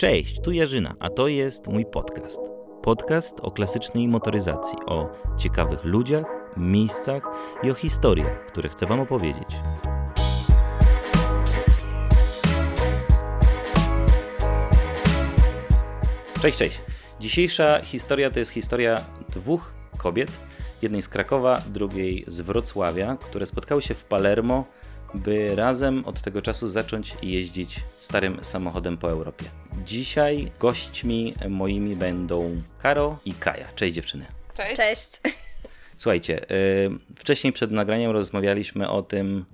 Cześć, tu Jarzyna, a to jest mój podcast. Podcast o klasycznej motoryzacji, o ciekawych ludziach, miejscach i o historiach, które chcę Wam opowiedzieć. Cześć, cześć. Dzisiejsza historia to jest historia dwóch kobiet, jednej z Krakowa, drugiej z Wrocławia, które spotkały się w Palermo by razem od tego czasu zacząć jeździć starym samochodem po Europie. Dzisiaj gośćmi moimi będą Karo i Kaja. Cześć dziewczyny. Cześć. Cześć. Słuchajcie, y, wcześniej przed nagraniem rozmawialiśmy o tym,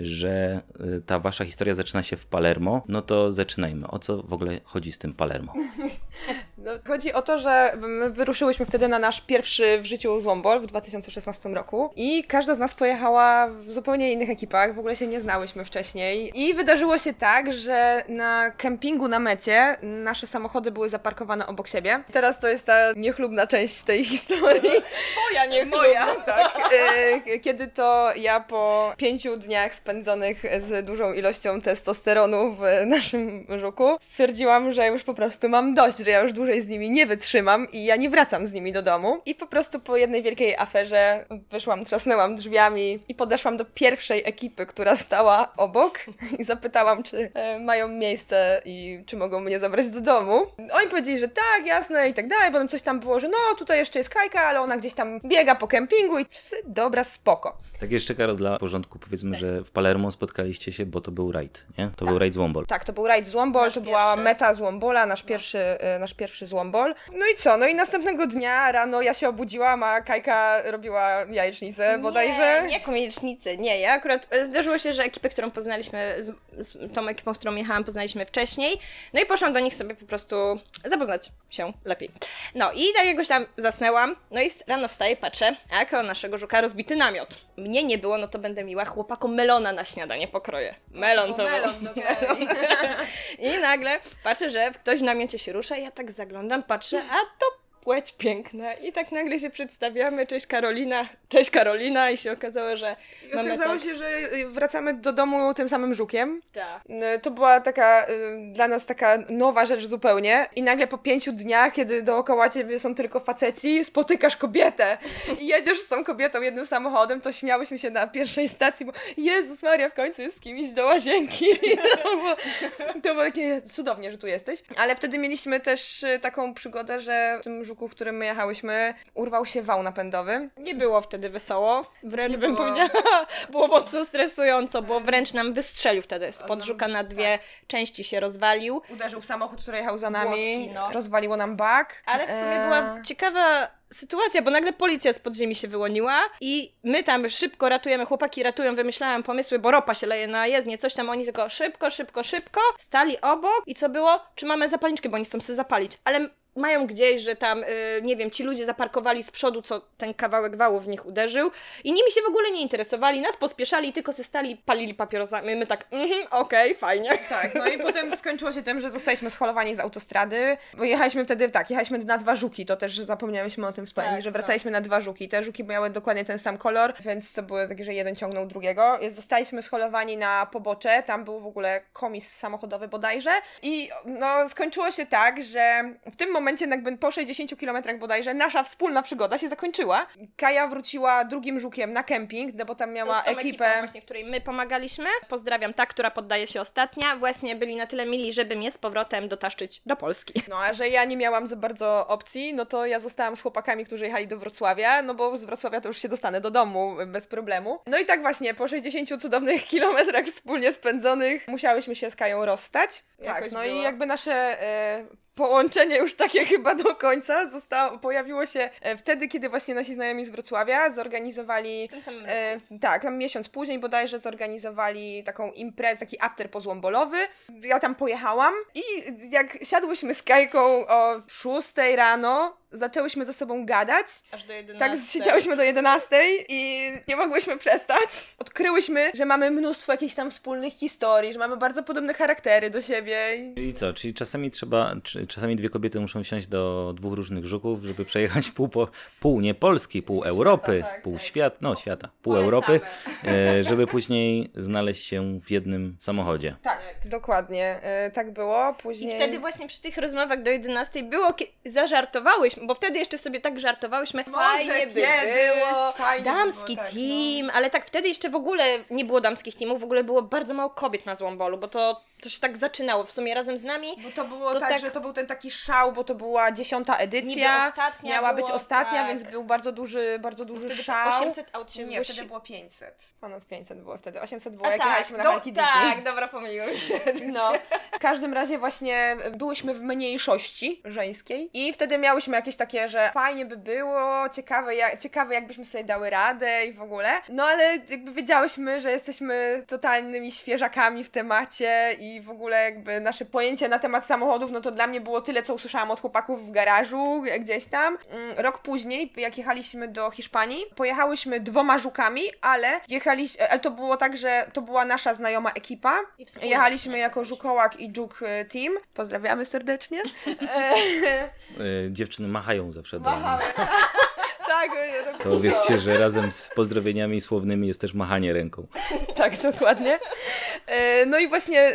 y, że y, ta wasza historia zaczyna się w Palermo. No to zaczynajmy. O co w ogóle chodzi z tym Palermo? No, chodzi o to, że my wyruszyłyśmy wtedy na nasz pierwszy w życiu złombol w 2016 roku i każda z nas pojechała w zupełnie innych ekipach, w ogóle się nie znałyśmy wcześniej. I wydarzyło się tak, że na kempingu na mecie nasze samochody były zaparkowane obok siebie. Teraz to jest ta niechlubna część tej historii. Twoja nie Tak. E, Kiedy to ja po pięciu dniach spędzonych z dużą ilością testosteronu w naszym żuku stwierdziłam, że już po prostu mam dość, że ja już dłużej z nimi nie wytrzymam i ja nie wracam z nimi do domu. I po prostu po jednej wielkiej aferze wyszłam, trzasnęłam drzwiami i podeszłam do pierwszej ekipy, która stała obok i zapytałam, czy e, mają miejsce i czy mogą mnie zabrać do domu. Oni powiedzieli, że tak, jasne i tak dalej. Potem coś tam było, że no tutaj jeszcze jest Kajka, ale ona gdzieś tam biega po kempingu i wszyscy, dobra, spoko. Tak jeszcze, Karo, dla porządku powiedzmy, że w Palermo spotkaliście się, bo to był rajd, nie? To był rajd z Wombol. Tak, to był rajd Złombol, to była pierwszy. meta Złombola, nasz pierwszy, e, nasz pierwszy Złombol. No i co? No i następnego dnia rano ja się obudziłam, a Kajka robiła jajecznicę bodajże. Nie, nie komiecznicy, nie. Ja akurat e, zdarzyło się, że ekipę, którą poznaliśmy, z, z tą ekipą, z którą jechałam, poznaliśmy wcześniej. No i poszłam do nich sobie po prostu zapoznać się lepiej. No i tak jakoś tam zasnęłam. No i rano wstaję, patrzę, jako naszego żuka rozbity namiot. Mnie nie było, no to będę miła. Chłopakom melona na śniadanie pokroję. Melon to melon, był. no I nagle patrzę, że ktoś w namiocie się rusza, ja tak zaglądam, patrzę, a to płeć piękna. I tak nagle się przedstawiamy, cześć Karolina, cześć Karolina i się okazało, że I mamy okazało tak... się, że wracamy do domu tym samym żukiem. Tak. Y, To była taka y, dla nas taka nowa rzecz zupełnie. I nagle po pięciu dniach, kiedy dookoła ciebie są tylko faceci, spotykasz kobietę i jedziesz z tą kobietą jednym samochodem, to śmiałyśmy się na pierwszej stacji, bo Jezus Maria, w końcu jest z kimś do łazienki. to, było, to było takie cudownie, że tu jesteś. Ale wtedy mieliśmy też y, taką przygodę, że w tym żuku, w którym my jechałyśmy, urwał się wał napędowy. Nie było wtedy wesoło, wręcz Nie bym było. powiedziała, było mocno stresująco, bo wręcz nam wystrzelił wtedy spod No, żuka na dwie części się rozwalił. Uderzył w samochód, który jechał za nami, Włoski, no. rozwaliło nam bak. Ale w sumie Eee, była ciekawa sytuacja, bo nagle policja z podziemi się wyłoniła i my tam szybko ratujemy, chłopaki ratują, wymyślałam pomysły, bo ropa się leje na jezdnię, coś tam, oni tylko szybko, szybko, szybko, stali obok i co było? Czy mamy zapalniczkę, bo oni chcą sobie zapalić, ale mają gdzieś, że tam, y, nie wiem, ci ludzie zaparkowali z przodu, co ten kawałek wału w nich uderzył i nimi się w ogóle nie interesowali, nas pospieszali, tylko se stali, palili papierosami, my tak, mhm, okej, fajnie. Tak, no i potem skończyło się tym, że zostaliśmy scholowani z autostrady, bo jechaliśmy wtedy, tak, jechaliśmy na dwa żuki, to też zapomniałyśmy o tym wspomnieć, Tak, że no. wracaliśmy na dwa żuki. Te żuki miały dokładnie ten sam kolor, więc to było takie, że jeden ciągnął drugiego. Zostaliśmy scholowani na pobocze, tam był w ogóle komis samochodowy bodajże i no skończyło się tak, że w tym momencie jakby po 60 km bodajże nasza wspólna przygoda się zakończyła. Kaja wróciła drugim żukiem na kemping, no bo tam miała tą ekipę. właśnie, której my pomagaliśmy. Pozdrawiam ta, która poddaje się ostatnia. Właśnie byli na tyle mili, żeby mnie z powrotem dotaszczyć do Polski. No, a że ja nie miałam za bardzo opcji, no to ja zostałam z chłopakami, którzy jechali do Wrocławia, no bo z Wrocławia to już się dostanę do domu bez problemu. No i tak właśnie, po 60 cudownych kilometrach wspólnie spędzonych, musiałyśmy się z Kają rozstać. Tak, Jakoś no było. i jakby nasze e, połączenie już takie chyba do końca zostało, pojawiło się e, wtedy, kiedy właśnie nasi znajomi z Wrocławia zorganizowali W tym samym E, tak, tam miesiąc później bodajże zorganizowali taką imprezę, taki after pozłombolowy. Ja tam pojechałam i jak siadłyśmy z Kajką o 6 rano, zaczęłyśmy ze sobą gadać. Aż do 11. Tak, siedziałyśmy do 11 i nie mogłyśmy przestać. Odkryłyśmy, że mamy mnóstwo jakichś tam wspólnych historii, że mamy bardzo podobne charaktery do siebie. Czyli co? Czyli czasami trzeba, czasami dwie kobiety muszą wsiąść do dwóch różnych żuków, żeby przejechać pół, po, pół nie Polski, pół Europy, tak, pół tak. świata, no świata, pół Polecamy. Europy, e, żeby później znaleźć się w jednym samochodzie. Tak, dokładnie. e, tak było. I Później... wtedy właśnie przy tych rozmowach do 11 było, zażartowałyśmy, bo wtedy jeszcze sobie tak żartowałyśmy, Może fajnie by było, fajnie by damski było, tak, team, ale tak wtedy jeszcze w ogóle nie było damskich teamów, w ogóle było bardzo mało kobiet na Złombolu, bo to, to się tak zaczynało w sumie razem z nami. Bo to było To tak, tak- że to był ten taki szał, bo to była dziesiąta edycja. Ostatnia Miała było, być ostatnia, tak. więc był bardzo duży, bardzo duży Wtedy szał. 800 aut się Nie, wtedy było 500. Ponad 500 było wtedy. 800 było, A jak tak, jechaliśmy na do, Diki. tak, dobra, pomyliłem się. No, w każdym razie właśnie byłyśmy w mniejszości żeńskiej i wtedy miałyśmy jakieś takie, że fajnie by było, ciekawe, jak, ciekawe jakbyśmy sobie dały radę i w ogóle. No ale jakby wiedziałyśmy, że jesteśmy totalnymi świeżakami w temacie i w ogóle jakby nasze pojęcie na temat samochodów, no to dla mnie było tyle, co usłyszałam od chłopaków w garażu, gdzieś tam. Mm, Rok później, jak jechaliśmy do Hiszpanii, pojechałyśmy dwoma żukami, ale jechaliśmy, ale to było tak, że to była nasza znajoma ekipa. Jechaliśmy jako żukołak i żuk e, team. Pozdrawiamy serdecznie. E, dziewczyny machają zawsze do mnie. Machały. tak, e, To wiedzcie, że razem z pozdrowieniami słownymi jest też machanie ręką. tak, dokładnie. E, No i właśnie e,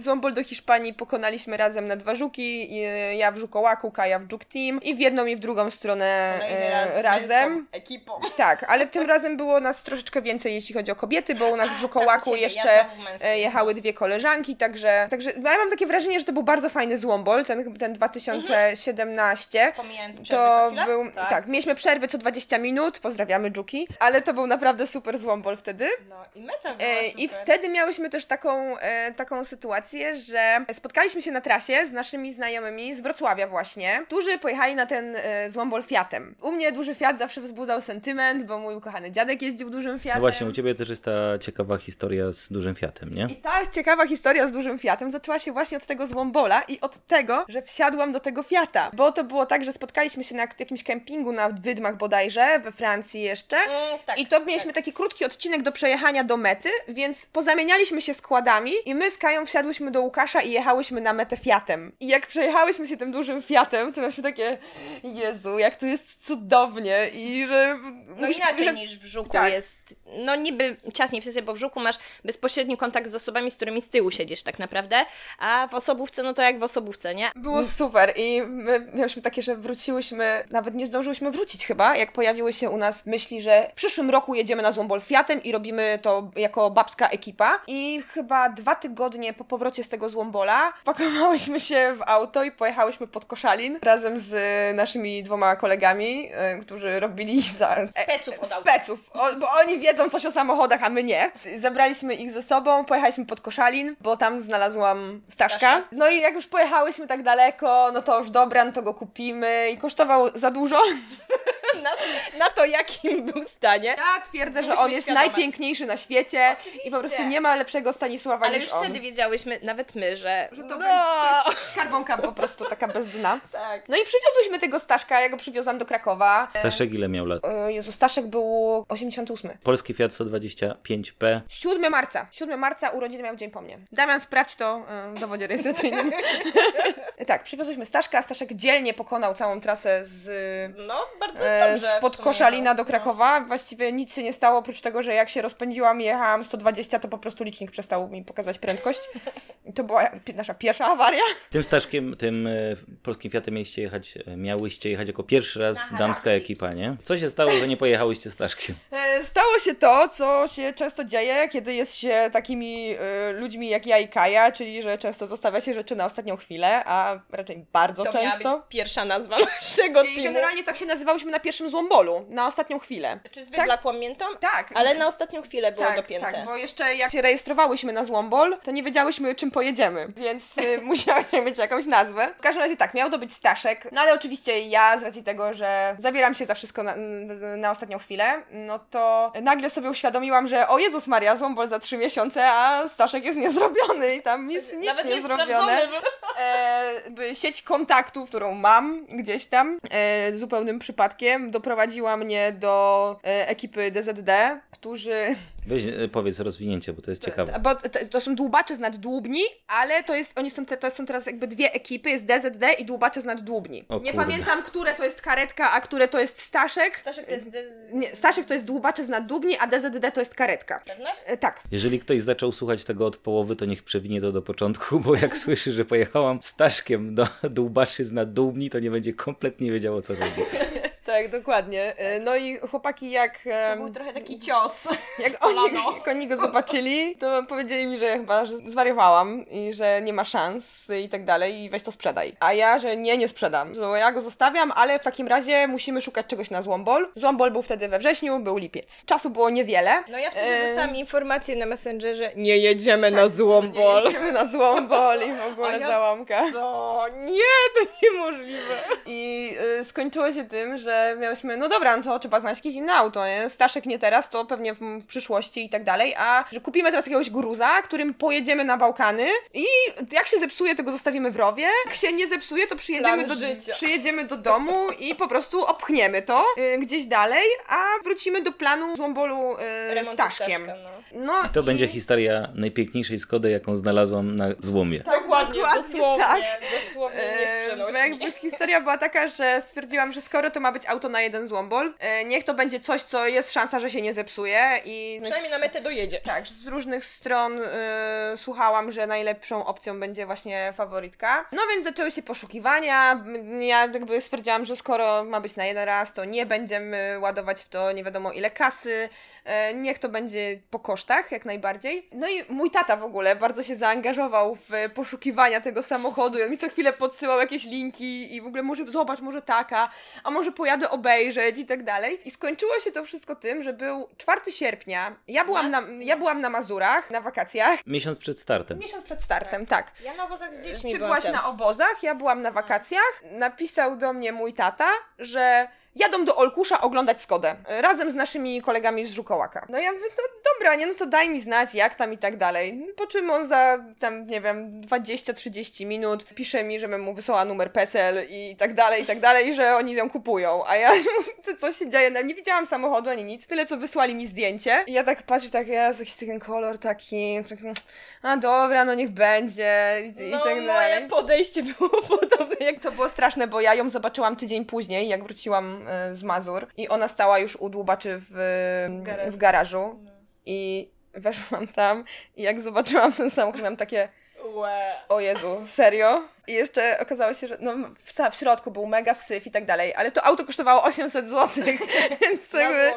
z Wombol do Hiszpanii pokonaliśmy razem na dwa żuki. e, Ja w żukołaku, Kaja w żuk team. I w jedną i w drugą stronę e, raz z razem. ekipą. Tak, ale tym razem było nas troszeczkę więcej, jeśli chodzi o kobiety, bo u nas w żukołaku u ciebie, jeszcze ja e, jechały dwie koleżanki, także, także ja mam takie wrażenie, że to był bardzo fajny złombol, ten, ten 2017. Pomijając przerwy co To był, tak. mieliśmy przerwy co 20 minut, pozdrawiamy Dżuki, ale to był naprawdę super złombol wtedy. No i meta była E, super. I wtedy miałyśmy też taką, e, taką sytuację, że spotkaliśmy się na trasie z naszymi znajomymi z Wrocławia właśnie, którzy pojechali na ten e, złombol Fiatem. U mnie duży Fiat zawsze wzbudzał sentyment, bo mój ukochany dziadek jeździł dużym Fiatem. No właśnie, u ciebie też jest ta ciekawa historia z dużym Fiatem, nie? I ta ciekawa historia z dużym Fiatem zaczęła się właśnie od tego złombola i od tego, że wsiadłam do tego Fiata. Bo to było tak, że spotkaliśmy się na jak- jakimś kempingu na Wydmach bodajże, we Francji jeszcze. Mm, tak, I to mieliśmy taki krótki odcinek do przejechania do mety, więc pozamienialiśmy się składami i my z Kają wsiadłyśmy do Łukasza i jechałyśmy na metę Fiatem. I jak przejechałyśmy się tym dużym Fiatem, to mieliśmy takie, Jezu, jak to jest cudownie i że... No inaczej że... niż w żuku tak. jest, no niby ciasniej w sensie, bo w żuku masz bezpośredni kontakt z osobami, z którymi z tyłu siedzisz tak naprawdę, a w osobówce, no to jak w osobówce, nie? Było super i my miałyśmy takie, że wróciłyśmy, nawet nie zdążyłyśmy wrócić chyba, jak pojawiły się u nas myśli, że w przyszłym roku jedziemy na Złombol Fiatem i robimy to jako babska ekipa. I chyba dwa tygodnie po powrocie z tego Złombola pakowałyśmy się w auto i pojechałyśmy pod Koszalin razem z naszymi dwoma kolegami, e, którzy robili za... e, Speców od auta. Speców, o, bo oni wiedzą coś o samochodach, a my nie. Zabraliśmy ich ze sobą, pojechaliśmy pod Koszalin, bo tam znalazłam Staszka. Staszka. No i jak już pojechałyśmy tak daleko, no to już dobra, no to go kupimy i kosztował za dużo. Na, na to, jakim był stanie. Ja twierdzę, że on jest świadome. najpiękniejszy na świecie Oczywiście. i po prostu nie ma lepszego Stanisława Ale niż już on. wtedy wiedziałyśmy, nawet my, że, Że to, no, to jest skarbonka po prostu taka bez dna. tak. No i przywiozłyśmy tego Staszka, ja go przywiozłam do Krakowa. Staszek ile miał lat? Jezu, Staszek był 88. Polski Fiat 125P. 7 marca. 7 marca urodziny miał dzień po mnie. Damian, sprawdź to e, w dowodzie rejestracyjnym. tak, przywiozłyśmy Staszka, a Staszek dzielnie pokonał całą trasę z, No, bardzo e, dobrze. spod sumie, Koszalina no. do Krakowa. Właściwie nic się nie stało, oprócz tego, że jak się rozpędziłam i jechałam 120, to po prostu licznik przestał mi pokazać prędkość. I to była nasza pierwsza awaria. Tym Staszkiem, tym e, polskim Fiatem mieliście jechać, e, miałyście jechać jako pierwszy raz damska ekipa, nie? Co się stało, że nie pojechałyście Staszkiem? E, Stało się to, co się często dzieje, kiedy jest się takimi ludźmi jak ja i Kaja, czyli że często zostawia się rzeczy na ostatnią chwilę, a raczej bardzo To miała często. być pierwsza nazwa naszego I teamu. generalnie tak się nazywałyśmy na pierwszym złombolu, na ostatnią chwilę. Czy z wywlakłą miętą? Tak. Ale na ostatnią chwilę było tak, dopięte. tak, bo jeszcze jak się rejestrowałyśmy na Złombol, to nie wiedziałyśmy czym pojedziemy, więc y, musiałyśmy mieć jakąś nazwę. W każdym razie tak, miał to być Staszek, no ale oczywiście ja z racji tego, że zabieram się za wszystko na, na ostatnią chwilę, no to nagle sobie uświadomiłam, że o Jezus Maria, Złombol za trzy miesiące, a Staszek jest niezrobiony i tam nic, nic Nawet nie nie zrobione. sprawdzone. E, sieć kontaktów, którą mam gdzieś tam, e, zupełnym przypadkiem doprowadziła mnie do e, ekipy DZD, którzy Weź e, powiedz rozwinięcie, bo to jest ciekawe. Bo to, to są dłubacze z naddłubni, ale to jest, oni są, te, to są teraz jakby dwie ekipy, jest DZD i dłubacze z naddłubni. O Nie kurde. pamiętam, które to jest karetka, a które to jest Staszek. Staszek to jest... dez- Nie, Staszek to jest dłubacze z naddłubni, a DZD to jest karetka. Pewność? E, tak. Jeżeli ktoś zaczął słuchać tego od połowy, to niech przewinie to do początku, bo jak słyszy, że pojechałam Staszkiem do dłubaszy z naddłubni, to nie będzie kompletnie wiedział o co chodzi. Tak, dokładnie. E, No i chłopaki jak... To był trochę taki cios. Jak oni, jak oni go zobaczyli, to powiedzieli mi, że chyba że zwariowałam i że nie ma szans i tak dalej i weź to sprzedaj. A ja, że nie, nie sprzedam. To ja go zostawiam, ale w takim razie musimy szukać czegoś na Złombol. Złombol był wtedy we wrześniu, był lipiec. Czasu było niewiele. No ja wtedy E, dostałam informację na Messengerze, nie jedziemy na Złombol. Jedziemy na Złombol i w ogóle ja- załamka. Co? Nie, to niemożliwe. I y, skończyło się tym, że miałyśmy, no dobra, no to trzeba znaleźć jakieś inne auto, nie? Staszek nie teraz, to pewnie w, w przyszłości i tak dalej, a że kupimy teraz jakiegoś gruza, którym pojedziemy na Bałkany i jak się zepsuje, to go zostawimy w rowie, jak się nie zepsuje, to przyjedziemy, Plan do, życia. przyjedziemy do domu i po prostu opchniemy to y, gdzieś dalej, a wrócimy do planu Złombolu y, Staszkiem. Staszka, no. No To i- będzie historia najpiękniejszej Skody, jaką znalazłam na złomie. Tak, Dokładnie, dokładnie dosłownie, tak. dosłownie nie E, w przenośni. jakby historia była taka, że stwierdziłam, że skoro to ma być auto na jeden złombol, e, niech to będzie coś, co jest szansa, że się nie zepsuje i... Przynajmniej na metę dojedzie. Tak, z różnych stron e, słuchałam, że najlepszą opcją będzie właśnie faworytka. No więc zaczęły się poszukiwania. Ja jakby stwierdziłam, że skoro ma być na jeden raz, to nie będziemy ładować w to nie wiadomo ile kasy. E, Niech to będzie po kosztach, jak najbardziej. No i mój tata w ogóle bardzo się zaangażował w poszukiwania tego samochodu. On mi co chwilę podsyłał jakieś linki i w ogóle może zobacz, może taka, a może pojadę obejrzeć i tak dalej. I skończyło się to wszystko tym, że był 4 sierpnia. Ja byłam na, ja byłam na Mazurach na wakacjach. Miesiąc przed startem. Miesiąc przed startem, tak. Ja na obozach z dziećmi Ty byłaś tam. na obozach, ja byłam na wakacjach. Napisał do mnie mój tata, że jadą do Olkusza oglądać Skodę. y, Razem z naszymi kolegami z Żukołaka. No ja mówię, no dobra, nie, no to daj mi znać, jak tam i tak dalej. Po czym on za tam, nie wiem, 20-30 minut pisze mi, żebym mu wysłała numer PESEL i tak dalej, i tak dalej, i że oni ją kupują. A ja mówię, to co się dzieje? No, nie widziałam samochodu ani nic. Tyle, co wysłali mi zdjęcie. I ja tak patrzę, tak, ja jakiś ten kolor taki, taki, a dobra, no niech będzie i, i no, tak dalej. moje podejście było podobne jak To było straszne, bo ja ją zobaczyłam tydzień później, jak wróciłam e, z Mazur i ona stała już u dłubaczy w, garażu. w garażu i weszłam tam i jak zobaczyłam ten samochód, miałam takie Łe. o Jezu, serio? I jeszcze okazało się, że no, w, w środku był mega syf i tak dalej, ale to auto kosztowało 800 zł, więc jakby...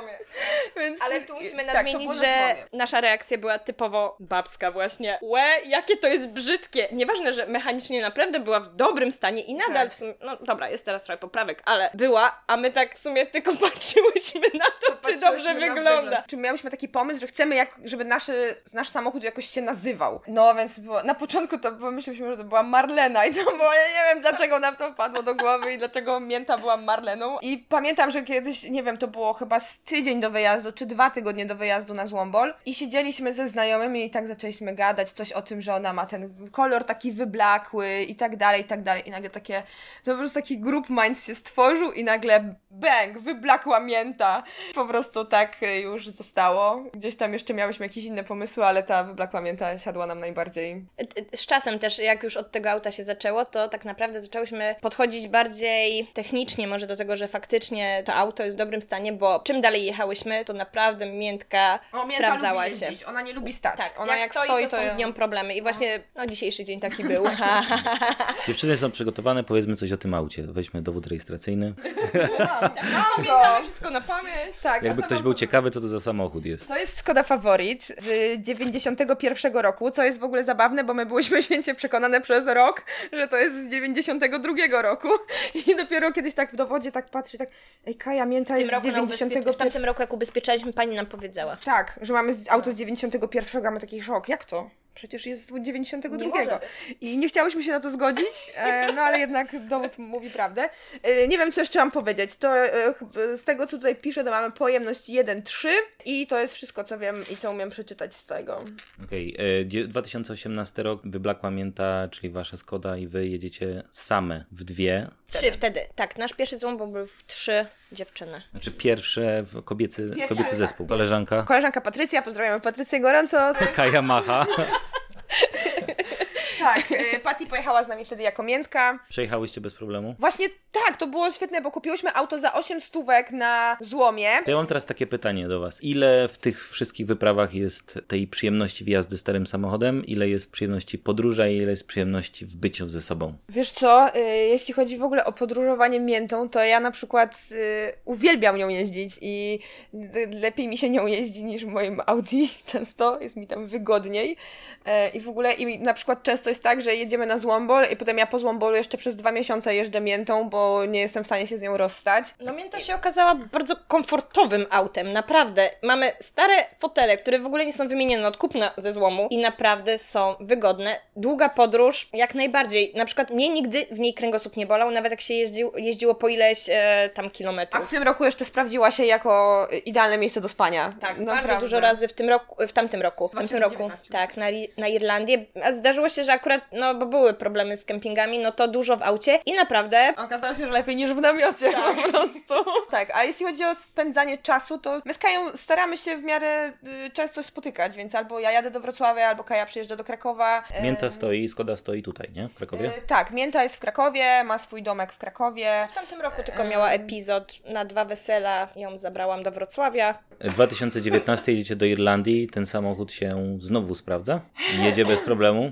Więc, Ale tu musimy tak, nadmienić, na że nasza reakcja była typowo babska właśnie. Łe, jakie to jest brzydkie. Nieważne, że mechanicznie naprawdę była w dobrym stanie i nadal Tak. w sumie, no dobra, jest teraz trochę poprawek, ale była, a my tak w sumie tylko patrzyłyśmy na to, czy dobrze wygląda. wygląd. Czy miałyśmy taki pomysł, że chcemy, jak, żeby naszy, nasz samochód jakoś się nazywał. No więc było, na początku to myśleliśmy, że to była Marlena i to było, ja nie wiem dlaczego nam to wpadło do głowy i dlaczego Mięta była Marleną. I pamiętam, że kiedyś, nie wiem, to było chyba z tydzień do wyjazdu, czy dwa tygodnie do wyjazdu na Złombol i siedzieliśmy ze znajomymi i tak zaczęliśmy gadać coś o tym, że ona ma ten kolor taki wyblakły i tak dalej, i tak dalej. I nagle takie, to po prostu taki group mind się stworzył i nagle bang, wyblakła mięta. Po prostu tak y, już zostało. Gdzieś tam jeszcze miałyśmy jakieś inne pomysły, ale ta wyblakła mięta siadła nam najbardziej. Z czasem też, jak już od tego auta się zaczęło, to tak naprawdę zaczęłyśmy podchodzić bardziej technicznie może do tego, że faktycznie to auto jest w dobrym stanie, bo czym dalej jechałyśmy, to naprawdę miętka sprawdzała się. Ona nie lubi stać. Tak, ona jak, stoi, to, są z nią problemy. I właśnie, no dzisiejszy dzień taki był. Dziewczyny są przygotowane, powiedzmy coś o tym aucie. Weźmy dowód rejestracyjny. Pamiętamy wszystko na pamięć. Tak, Jakby ktoś był ciekawy, co to za samochód jest. To jest Skoda Favorit z 91 roku, co jest w ogóle zabawne, bo my byłyśmy święcie przekonane przez rok, że to jest z 92 roku i dopiero kiedyś tak w dowodzie tak patrzy, tak ej Kaja, mięta jest z roku na ubezpie- 91 w tamtym roku, jak ubezpieczaliśmy, pani nam powiedziała. Tak, że mamy auto z 91, a my taki szok. Jak to? Przecież jest z 92. Nie I nie chciałyśmy się na to zgodzić, e, no ale jednak dowód mówi prawdę. E, nie wiem, co jeszcze mam powiedzieć. To e, z tego, co tutaj piszę, to mamy pojemność 1,3 i to jest wszystko, co wiem i co umiem przeczytać z tego. Okej, dzie- 2018 rok, wyblakła mięta, czyli wasza Skoda i wy jedziecie same w dwie. Trzy wtedy. Tak, nasz pierwszy złom był w trzy dziewczyny. Znaczy pierwsze w kobiecy, Pierwsze, kobiecy tak. zespół. Koleżanka Koleżanka Patrycja, pozdrawiamy Patrycję gorąco. Kaja Macha. Tak, e, Patty pojechała z nami wtedy jako miętka. Przejechałyście bez problemu? Właśnie tak, to było świetne, bo kupiłyśmy auto za 8 stówek na złomie. To ja mam teraz takie pytanie do was. Ile w tych wszystkich wyprawach jest tej przyjemności wjazdy starym samochodem? Ile jest przyjemności podróża i ile jest przyjemności w byciu ze sobą? Wiesz co, y, jeśli chodzi w ogóle o podróżowanie miętą, to ja na przykład y, uwielbiam nią jeździć i lepiej mi się nią jeździ niż w moim Audi często, jest mi tam wygodniej. E, I w ogóle, i na przykład często jest tak, że jedziemy na Złombol i potem ja po Złombolu jeszcze przez dwa miesiące jeżdżę miętą, bo nie jestem w stanie się z nią rozstać. No Mięta się okazała bardzo komfortowym autem, naprawdę. Mamy stare fotele, które w ogóle nie są wymienione od kupna ze złomu i naprawdę są wygodne. Długa podróż, jak najbardziej. Na przykład mnie nigdy w niej kręgosłup nie bolał, nawet jak się jeździł, jeździło po ileś e, tam A kilometrów. w tym roku jeszcze sprawdziła się jako idealne miejsce do spania. Tak, Naprawdę. bardzo dużo razy w tym roku, w tamtym roku, w tamtym roku, 2019. tak, na, na Irlandię. A zdarzyło się, że akurat, no bo były problemy z kempingami, no to dużo w aucie i naprawdę Okazało się, że lepiej niż w namiocie Tak. po prostu. Tak, a jeśli chodzi o spędzanie czasu, to my z Kają staramy się w miarę y, często spotykać, więc albo ja jadę do Wrocławia, albo Kaja przyjeżdża do Krakowa. E, Mięta stoi, Skoda stoi tutaj, nie? W Krakowie? e, tak, Mięta jest w Krakowie, ma swój domek w Krakowie. w tamtym roku tylko miała epizod na dwa wesela, ją zabrałam do Wrocławia. W 2019 jedziecie do Irlandii, ten samochód się znowu sprawdza? Jedzie bez problemu?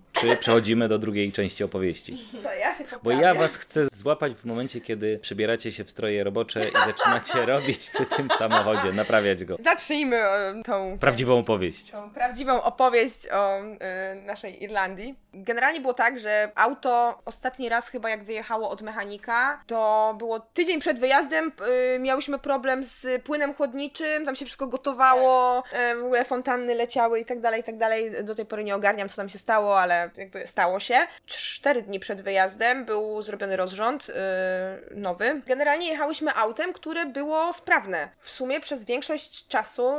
Czy przechodzimy do drugiej części opowieści? To ja się Bo ja was chcę złapać w momencie, kiedy przebieracie się w stroje robocze i zaczynacie robić przy tym samochodzie, naprawiać go. Zacznijmy e, tą Prawdziwą opowieść. tą prawdziwą opowieść o y, naszej Irlandii. Generalnie było tak, że auto ostatni raz chyba jak wyjechało od mechanika, to było tydzień przed wyjazdem, y, miałyśmy problem z płynem chłodniczym, tam się wszystko gotowało, y, w ogóle fontanny leciały i tak dalej, i tak dalej. Do tej pory nie ogarniam, co tam się stało, ale jakby stało się. Cztery dni przed wyjazdem był zrobiony rozrząd y, nowy. Generalnie jechałyśmy autem, które było sprawne. W sumie przez większość czasu,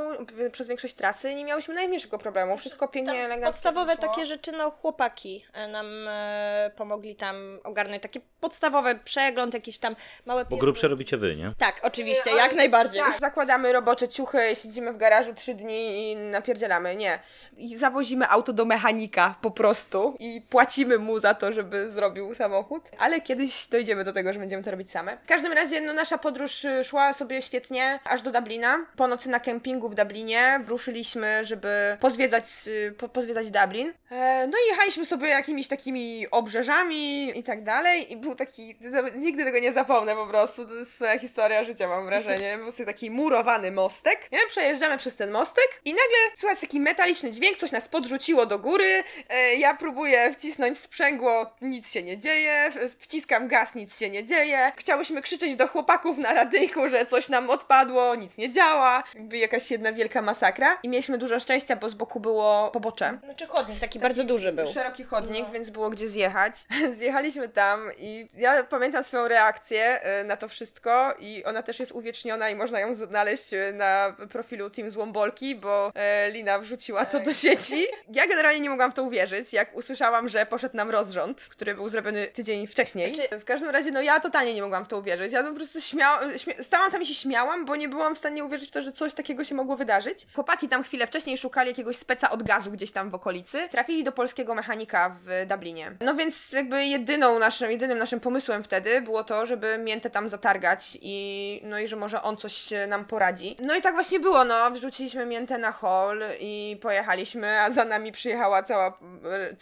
przez większość trasy nie miałyśmy najmniejszego problemu. Wszystko pięknie, Tam elegancko podstawowe wyszło. takie rzeczy, no chłopaki e, nam e, pomogli tam ogarnąć taki podstawowy przegląd, jakieś tam małe... Bo grubsze robicie wy, nie? Tak, oczywiście, Ale- jak najbardziej. Tak, zakładamy robocze ciuchy, siedzimy w garażu trzy dni i napierdzielamy. Nie. I zawozimy auto do mechanika po prostu i płacimy mu za to, żeby zrobił samochód. Ale kiedyś dojdziemy do tego, że będziemy to robić same. W każdym razie, no, nasza podróż y, szła sobie świetnie aż do Dublina. Po nocy na kempingu w Dublinie ruszyliśmy, żeby pozwiedzać, y, po, pozwiedzać Dublin. E, no i jechaliśmy sobie jakimiś takimi obrzeżami i tak dalej. I był taki, nigdy tego nie zapomnę po prostu. To jest historia życia, mam wrażenie. Był sobie taki murowany mostek. Przejeżdżamy przez ten mostek i nagle słychać taki metaliczny dźwięk, coś nas podrzuciło do góry. E, ja próbuję wcisnąć sprzęgło, nic się nie dzieje. Wciskam gaz, nic się nie dzieje. Chciałyśmy krzyczeć do chłopaków na radyjku, że coś nam odpadło, nic nie działa. Jakby jakaś jedna wielka masakra. I mieliśmy dużo szczęścia, bo z boku było pobocze. Znaczy chodnik taki bardzo duży był. Szeroki chodnik, więc było gdzie zjechać. Zjechaliśmy tam i ja pamiętam swoją reakcję e, na to wszystko i ona też jest uwieczniona i można ją znaleźć e, na profilu Team Złombolki, bo e, Lina wrzuciła to do sieci. Ja generalnie nie mogłam w to uwierzyć, jak usłyszałam, że poszedł nam rozrząd, który był zrobiony tydzień wcześniej. Znaczy- W każdym razie, no ja totalnie nie mogłam w to uwierzyć. Ja po prostu śmiałam, śmia- stałam tam i się śmiałam, bo nie byłam w stanie uwierzyć w to, że coś takiego się mogło wydarzyć. Chłopaki tam chwilę wcześniej szukali jakiegoś speca od gazu gdzieś tam w okolicy. Trafili do polskiego mechanika w Dublinie. No więc jakby jedyną naszym, jedynym naszym pomysłem wtedy było to, żeby miętę tam zatargać i no i że może on coś nam poradzi. No i tak właśnie było, no. Wrzuciliśmy miętę na hol i pojechaliśmy, a za nami przyjechała cała,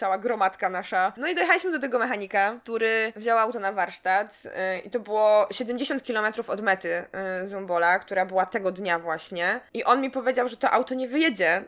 cała gromadka nasza. No i dojechaliśmy do tego mechanika, który wziął auto na warsztat e, i to było 70 km od mety e, Zumbola, która była tego dnia właśnie. I on mi powiedział, że to auto nie wyjedzie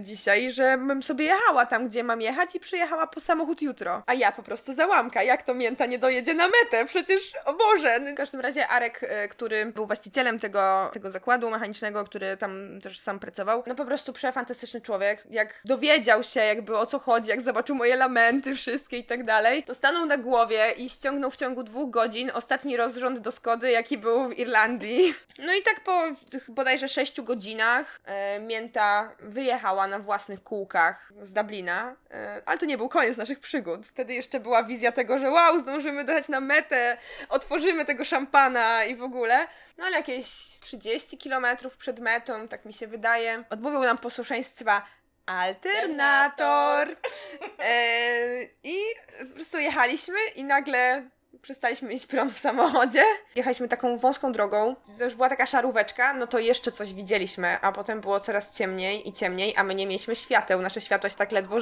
dzisiaj, że bym sobie jechała tam, gdzie mam jechać i przyjechała po samochód jutro. A ja po prostu załamka. Jak to mięta nie dojedzie na metę? Przecież, o Boże! No, w każdym razie Arek, e, który był właścicielem tego, tego zakładu mechanicznego, który tam też sam pracował, no po prostu przefantastyczny człowiek. Jak dowiedział się jakby o co chodzi, jak zobaczył moje lamenty wszystkie i tak dalej, to stanął na głowie i ściągnął w ciągu dwóch godzin ostatni rozrząd do Skody, jaki był w Irlandii. No i tak po tych bodajże sześciu godzinach e, Mięta wyjechała na własnych kółkach z Dublina, e, ale to nie był koniec naszych przygód. Wtedy jeszcze była wizja tego, że wow, zdążymy dojechać na metę, otworzymy tego szampana i w ogóle. No ale jakieś 30 kilometrów przed metą, tak mi się wydaje, odmówił nam posłuszeństwa alternator. E, I po prostu jechaliśmy i nagle przestaliśmy mieć prąd w samochodzie. Jechaliśmy taką wąską drogą, to już była taka szaróweczka, no to jeszcze coś widzieliśmy, a potem było coraz ciemniej i ciemniej, a my nie mieliśmy świateł, nasze światła się tak ledwo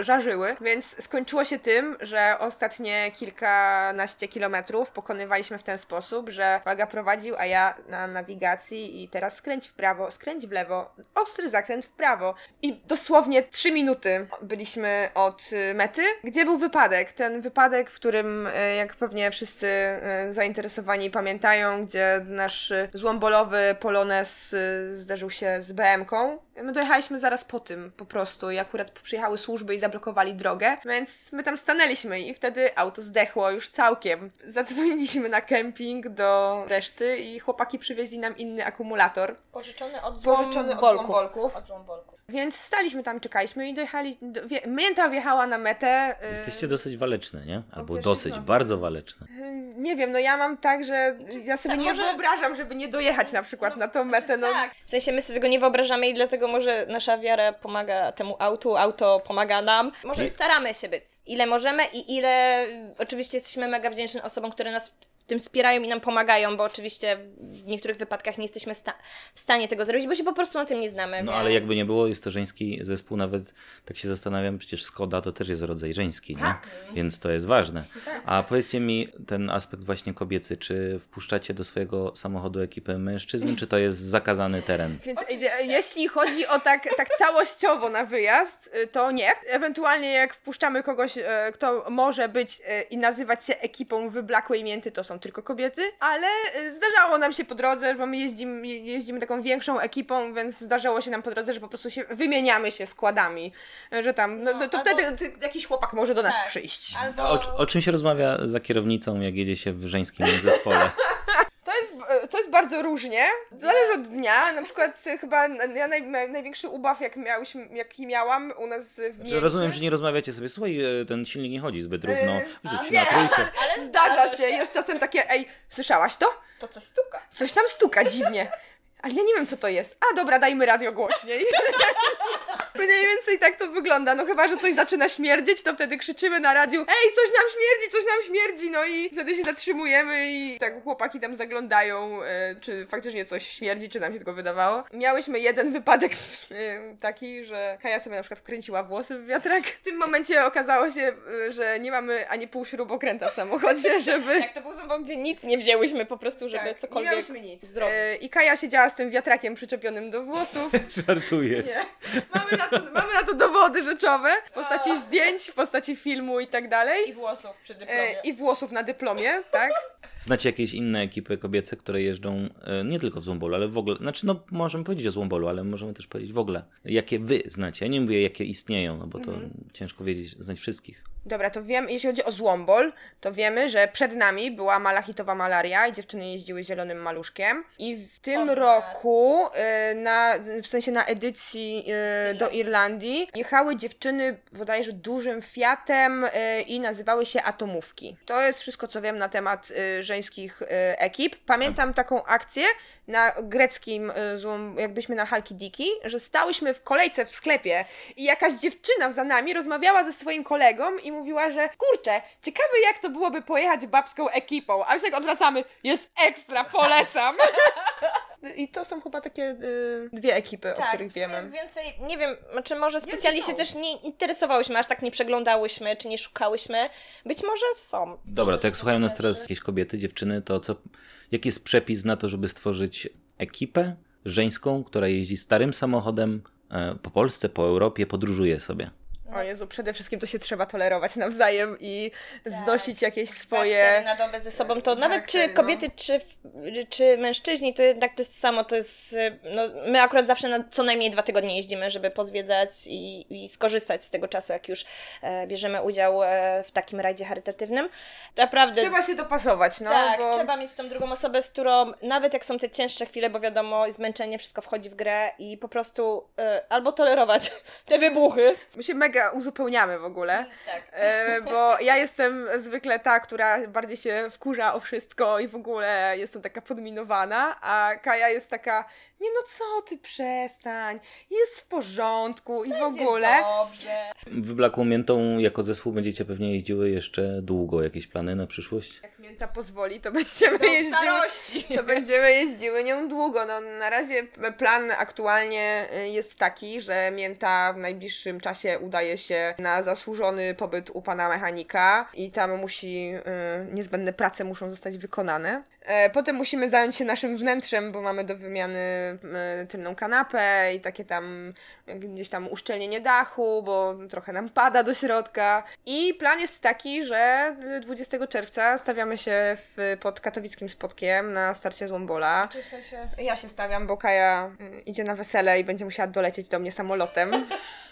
żarzyły, więc skończyło się tym, że ostatnie kilkanaście kilometrów pokonywaliśmy w ten sposób, że kolega prowadził, a ja na nawigacji i teraz skręć w prawo, skręć w lewo, ostry zakręt w prawo. I dosłownie trzy minuty byliśmy od y, mety, gdzie był wypadek. Ten wypadek, w którym, y, jak pewnie wszyscy y, zainteresowani pamiętają, gdzie nasz y, złombolowy Polones y, zderzył się z BM-ką. My dojechaliśmy zaraz po tym po prostu i akurat przyjechały służby i zablokowali drogę, więc my tam stanęliśmy i wtedy auto zdechło już całkiem. Zadzwoniliśmy na kemping do reszty i chłopaki przywieźli nam inny akumulator. Pożyczony od Pożyczony od złombolków. Od złombolków. Więc staliśmy tam, czekaliśmy i dojechali. Do, wie, mięta wjechała na metę. y, Jesteście dosyć waleczne, nie? Albo dosyć, nocy. bardzo waleczne. y, Nie wiem, no ja mam tak, że ja sobie tak, nie może- wyobrażam, żeby nie dojechać na przykład na tą metę. No, Tak. W sensie my sobie tego nie wyobrażamy i dlatego może nasza wiara pomaga temu autu, auto pomaga nam. Może staramy się być ile możemy i ile oczywiście jesteśmy mega wdzięczni osobom, które nas tym wspierają i nam pomagają, bo oczywiście w niektórych wypadkach nie jesteśmy sta- w stanie tego zrobić, bo się po prostu na tym nie znamy. No więc- ale jakby nie było, jest to żeński zespół, nawet tak się zastanawiam, przecież Skoda to też jest rodzaj żeński, nie? Tak. Więc to jest ważne. A powiedzcie mi ten aspekt właśnie kobiecy, czy wpuszczacie do swojego samochodu ekipę mężczyzn, czy to jest zakazany teren? Więc Oczywiście. e, jeśli chodzi o tak, tak całościowo na wyjazd, y, to nie. Ewentualnie jak wpuszczamy kogoś, e, kto może być e, i nazywać się ekipą wyblakłej mięty, to są tylko kobiety, ale e, zdarzało nam się po drodze, bo my jeździmy, je- jeździmy taką większą ekipą, więc zdarzało się nam po drodze, że po prostu się wymieniamy się składami, e, że tam, no, No, to albo- wtedy ty, jakiś chłopak może do nas Tak. przyjść. Albo... O, o czym się rozmawia za kierownicą, jak jedzie się w żeńskim zespole? To jest, e, to jest bardzo różnie. Zależy od dnia. Na przykład e, chyba ja naj, naj, największy ubaw, jak miałyśmy, jaki miałam u nas w Że mieście. rozumiem, że nie rozmawiacie sobie, słuchaj, e, ten silnik nie chodzi zbyt równo, Yy, wrzuć nie. ale Zdarza się, jest czasem takie, ej, słyszałaś to? To coś stuka. Coś tam stuka dziwnie. Ale ja nie wiem, co to jest. A dobra, dajmy radio głośniej. Mniej więcej tak to wygląda. No chyba, że coś zaczyna śmierdzieć, to wtedy krzyczymy na radiu Ej, coś nam śmierdzi, coś nam śmierdzi! No i wtedy się zatrzymujemy i tak chłopaki tam zaglądają, e, czy faktycznie coś śmierdzi, czy nam się tylko wydawało. Miałyśmy jeden wypadek e, taki, że Kaja sobie na przykład wkręciła włosy w wiatrak. W tym momencie okazało się, e, że nie mamy ani pół śrubokręta w samochodzie, żeby... Jak to był złom, gdzie nic nie wzięłyśmy po prostu, żeby Tak, cokolwiek nie miałyśmy nic. zrobić. E, I Kaja siedziała z tym wiatrakiem przyczepionym do włosów. Żartuję. Nie. Mamy, na to, mamy na to dowody rzeczowe w postaci zdjęć, w postaci filmu i tak dalej. I włosów przy E, dyplomie. I włosów na dyplomie, tak? Znacie jakieś inne ekipy kobiece, które jeżdżą e, nie tylko w Złombolu, ale w ogóle, znaczy no możemy powiedzieć o Złombolu, ale możemy też powiedzieć w ogóle, jakie wy znacie. Ja nie mówię, jakie istnieją, no bo to Mhm. ciężko wiedzieć, znać wszystkich. Dobra, to wiem, jeśli chodzi o Złombol, to wiemy, że przed nami była malachitowa malaria i dziewczyny jeździły zielonym maluszkiem. I w tym roku, e, na, w sensie na edycji e, do Irlandii, jechały dziewczyny bodajże dużym Fiatem e, i nazywały się Atomówki. To jest wszystko, co wiem na temat e, żeńskich e, ekip. Pamiętam taką akcję na greckim, złom, jakbyśmy na Halki Diki, że stałyśmy w kolejce w sklepie i jakaś dziewczyna za nami rozmawiała ze swoim kolegą i mówiła, że kurczę, ciekawe jak to byłoby pojechać babską ekipą, a my się tak odwracamy, jest ekstra, polecam. I to są chyba takie y, dwie ekipy, o których wiemy. więcej, nie wiem, czy może specjalnie się też nie interesowałyśmy, aż tak nie przeglądałyśmy, czy nie szukałyśmy. Być może są. Dobra, to jak słuchają nas teraz jakieś kobiety, dziewczyny, to co, jaki jest przepis na to, żeby stworzyć ekipę żeńską, która jeździ starym samochodem e, po Polsce, po Europie, podróżuje sobie. O Jezu, przede wszystkim to się trzeba tolerować nawzajem i znosić jakieś swoje... na dobę ze sobą, to nawet czy no. kobiety, czy, czy mężczyźni, to jednak to jest samo, to jest, no, my akurat zawsze na co najmniej dwa tygodnie jeździmy, żeby pozwiedzać i, i skorzystać z tego czasu, jak już e, bierzemy udział e, w takim rajdzie charytatywnym. Naprawdę... Trzeba się dopasować, no, tak, bo... trzeba mieć tą drugą osobę, z którą nawet jak są te cięższe chwile, bo wiadomo, zmęczenie, wszystko wchodzi w grę i po prostu e, albo tolerować te wybuchy. My się mega uzupełniamy w ogóle. Tak. E, bo ja jestem zwykle ta, która bardziej się wkurza o wszystko i w ogóle jestem taka podminowana, a Kaja jest taka, nie no co ty, przestań, jest w porządku i w ogóle. Dobrze. Wyblakłą miętą jako zespół będziecie pewnie jeździły jeszcze długo. Jakieś plany na przyszłość? Jak mięta pozwoli, to będziemy Do jeździły. starości. To będziemy jeździły nią długo. No, na razie plan aktualnie y, jest taki, że Mięta w najbliższym czasie udaje się na zasłużony pobyt u pana mechanika i tam musi, y, niezbędne prace muszą zostać wykonane. E, Potem musimy zająć się naszym wnętrzem, bo mamy do wymiany y, tylną kanapę i takie tam gdzieś tam uszczelnienie dachu, bo trochę nam pada do środka. I plan jest taki, że y, 20 czerwca stawiamy się w, pod katowickim spotkiem na starcie Złombola. Czy w sensie... Ja się stawiam, bo Kaja y, idzie na wesele i będzie musiała dolecieć do mnie samolotem.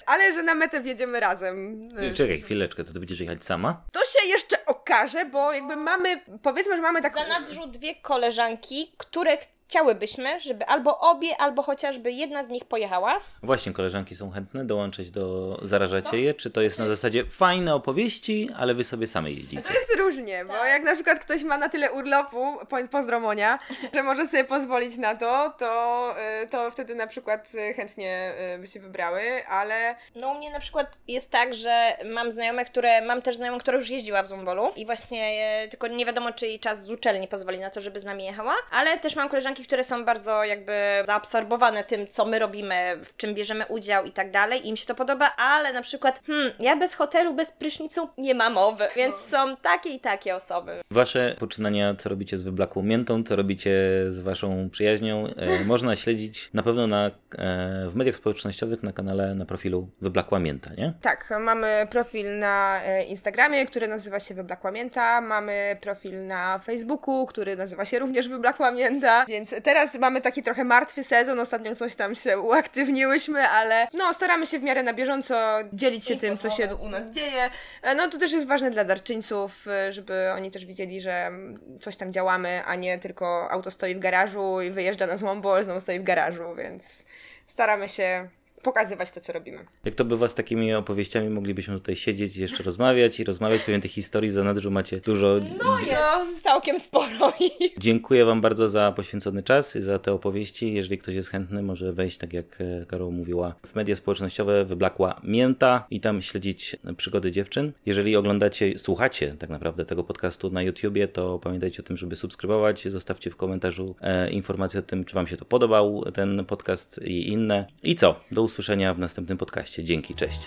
Ale że na metę wjedziemy razem. Ty, czekaj chwileczkę, to ty będziesz jechać sama? To się jeszcze okaże, bo jakby mamy, powiedzmy, że mamy taką... zanadrzu dwie koleżanki, które chciałybyśmy, żeby albo obie, albo chociażby jedna z nich pojechała. Właśnie, koleżanki są chętne dołączyć do Zarażacie je? Czy to jest na zasadzie fajne opowieści, ale wy sobie same jeździcie? To jest różnie, bo jak na przykład ktoś ma na tyle urlopu, po- pozdro Monia, że może sobie pozwolić na to, to, y, to wtedy na przykład y, chętnie y, by się wybrały, ale No u mnie na przykład jest tak, że mam znajome, które, mam też znajomą, która już jeździła w Zumbolu i właśnie e, tylko nie wiadomo, czy jej czas z uczelni pozwoli na to, żeby z nami jechała, ale też mam koleżanki, które są bardzo jakby zaabsorbowane tym, co my robimy, w czym bierzemy udział i tak dalej, im się to podoba, ale na przykład, hmm, ja bez hotelu, bez prysznicu nie ma mowy, więc są takie i takie osoby. Wasze poczynania, co robicie z wyblakłą miętą, co robicie z waszą przyjaźnią, e, można śledzić na pewno na, e, w mediach społecznościowych na kanale, na profilu Wyblakła Mięta, nie? tak, mamy profil na e, Instagramie, który nazywa się Wyblakła Mięta, mamy profil na Facebooku, który nazywa się również Wyblakła Mięta, więc teraz mamy taki trochę martwy sezon, ostatnio coś tam się uaktywniłyśmy, ale no staramy się w miarę na bieżąco dzielić się tym, co się u nas dzieje. E, No to też jest ważne dla darczyńców, e, żeby oni też widzieli, że mm, coś tam działamy, a nie tylko auto stoi w garażu i wyjeżdża na złombol, znowu stoi w garażu, więc staramy się pokazywać to, co robimy. Jak to bywa z takimi opowieściami, moglibyśmy tutaj siedzieć i jeszcze rozmawiać i rozmawiać. Pewnie tych historii w zanadrzu macie dużo. No jest całkiem sporo Dziękuję Wam bardzo za poświęcony czas i za te opowieści. Jeżeli ktoś jest chętny, może wejść, tak jak e, Karol mówiła, w media społecznościowe wyblakła Mięta i tam śledzić przygody dziewczyn. Jeżeli oglądacie, słuchacie tak naprawdę tego podcastu na YouTubie, to pamiętajcie o tym, żeby subskrybować. Zostawcie w komentarzu e, informację o tym, czy Wam się to podobał, ten podcast i inne. I co? Do usłyszenia w następnym podcaście. Dzięki, cześć.